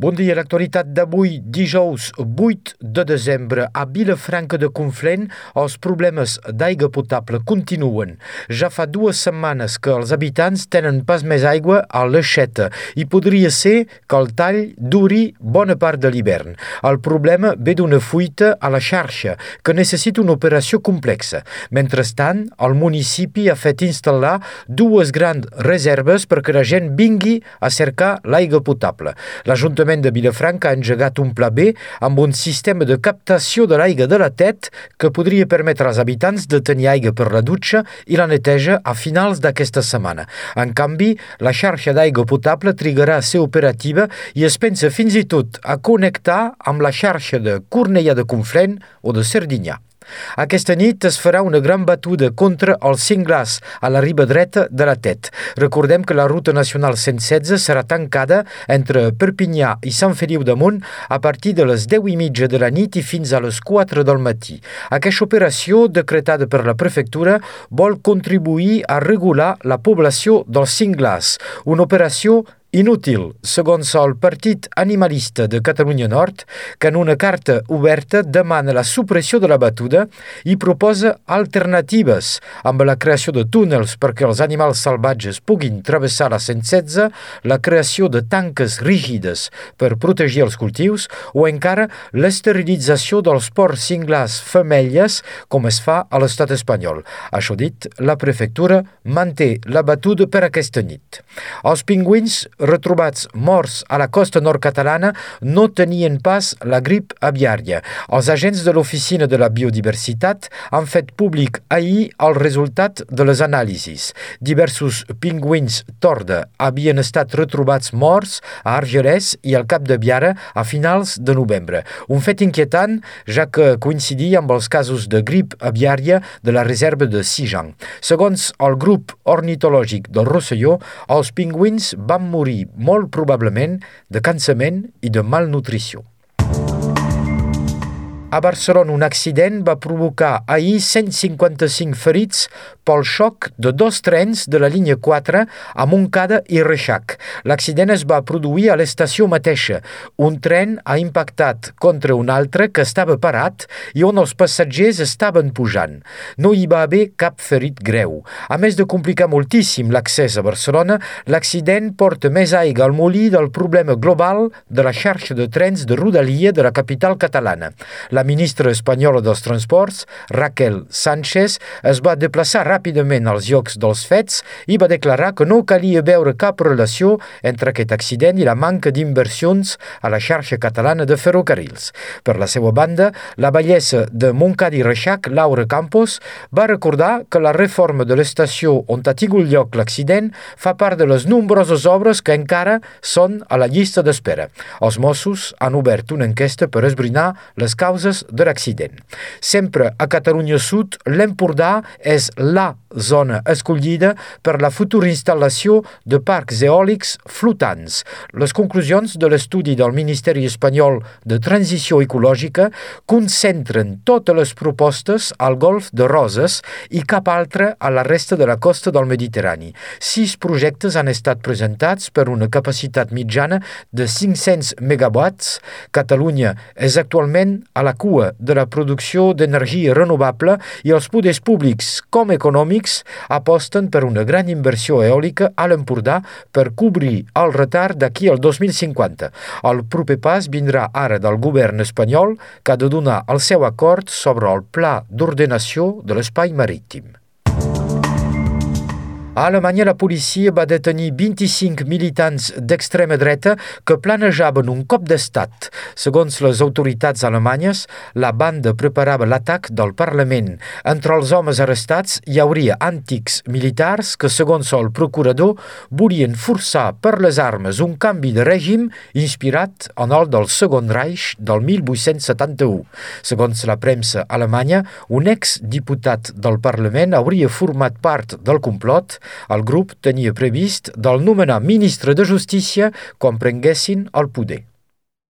Bon dia, l'actualitat d'avui, dijous 8 de desembre, a Vilafranca de Conflent, els problemes d'aigua potable continuen. Ja fa dues setmanes que els habitants tenen pas més aigua a l'aixeta i podria ser que el tall duri bona part de l'hivern. El problema ve d'una fuita a la xarxa, que necessita una operació complexa. Mentrestant, el municipi ha fet instal·lar dues grans reserves perquè la gent vingui a cercar l'aigua potable. L'Ajuntament l'Ajuntament de Vilafranca ha engegat un pla B amb un sistema de captació de l'aigua de la tet que podria permetre als habitants de tenir aigua per la dutxa i la neteja a finals d'aquesta setmana. En canvi, la xarxa d'aigua potable trigarà a ser operativa i es pensa fins i tot a connectar amb la xarxa de Cornellà de Conflent o de Serdinyà. Aquesta nit es farà una gran batuda contra els cinglars a la riba dreta de la Tet. Recordem que la ruta nacional 116 serà tancada entre Perpinyà i Sant Feliu de Munt a partir de les 10 i mitja de la nit i fins a les 4 del matí. Aquesta operació, decretada per la prefectura, vol contribuir a regular la població dels cinglars, una operació Inútil, segons el Partit Animalista de Catalunya Nord, que en una carta oberta demana la supressió de la batuda i proposa alternatives amb la creació de túnels perquè els animals salvatges puguin travessar la 116, la creació de tanques rígides per protegir els cultius o encara l'esterilització dels porcs cinglars femelles com es fa a l'estat espanyol. Això dit, la prefectura manté la batuda per aquesta nit. Els pingüins retrobats morts a la costa nord-catalana no tenien pas la grip aviària. Els agents de l'Oficina de la Biodiversitat han fet públic ahir el resultat de les anàlisis. Diversos pingüins torda havien estat retrobats morts a Argelès i al Cap de Biara a finals de novembre. Un fet inquietant, ja que coincidia amb els casos de grip aviària de la reserva de Sijan. Segons el grup ornitològic del Rosselló, els pingüins van morir morir molt probablement de cansament i de malnutrició. A Barcelona, un accident va provocar ahir 155 ferits pel xoc de dos trens de la línia 4 a Montcada i Reixac. L'accident es va produir a l'estació mateixa. Un tren ha impactat contra un altre que estava parat i on els passatgers estaven pujant. No hi va haver cap ferit greu. A més de complicar moltíssim l'accés a Barcelona, l'accident porta més aigua al molí del problema global de la xarxa de trens de rodalia de la capital catalana. La la ministra espanyola dels Transports, Raquel Sánchez, es va desplaçar ràpidament als llocs dels fets i va declarar que no calia veure cap relació entre aquest accident i la manca d'inversions a la xarxa catalana de ferrocarrils. Per la seva banda, la bellesa de Montcada i Reixac, Laura Campos, va recordar que la reforma de l'estació on ha tingut lloc l'accident fa part de les nombroses obres que encara són a la llista d'espera. Els Mossos han obert una enquesta per esbrinar les causes causes de l'accident. Sempre a Catalunya Sud, l'Empordà és la zona escollida per la futura instal·lació de parcs eòlics flotants. Les conclusions de l'estudi del Ministeri Espanyol de Transició Ecològica concentren totes les propostes al golf de Roses i cap altra a la resta de la costa del Mediterrani. Sis projectes han estat presentats per una capacitat mitjana de 500 megawatts. Catalunya és actualment a la cua de la producció d'energia renovable i els poders públics com econòmics aposten per una gran inversió eòlica a l'Empordà per cobrir el retard d'aquí al 2050. El proper pas vindrà ara del govern espanyol que ha de donar el seu acord sobre el pla d'ordenació de l'espai marítim. A Alemanya la policia va detenir 25 militants d'extrema dreta que planejaven un cop d'estat. Segons les autoritats alemanyes, la banda preparava l'atac del Parlament. Entre els homes arrestats hi hauria antics militars que, segons el procurador, volien forçar per les armes un canvi de règim inspirat en el del Segon Reich del 1871. Segons la premsa alemanya, un exdiputat del Parlament hauria format part del complot el grup tenia previst del nomenar ministre de Justícia quan prenguessin el poder.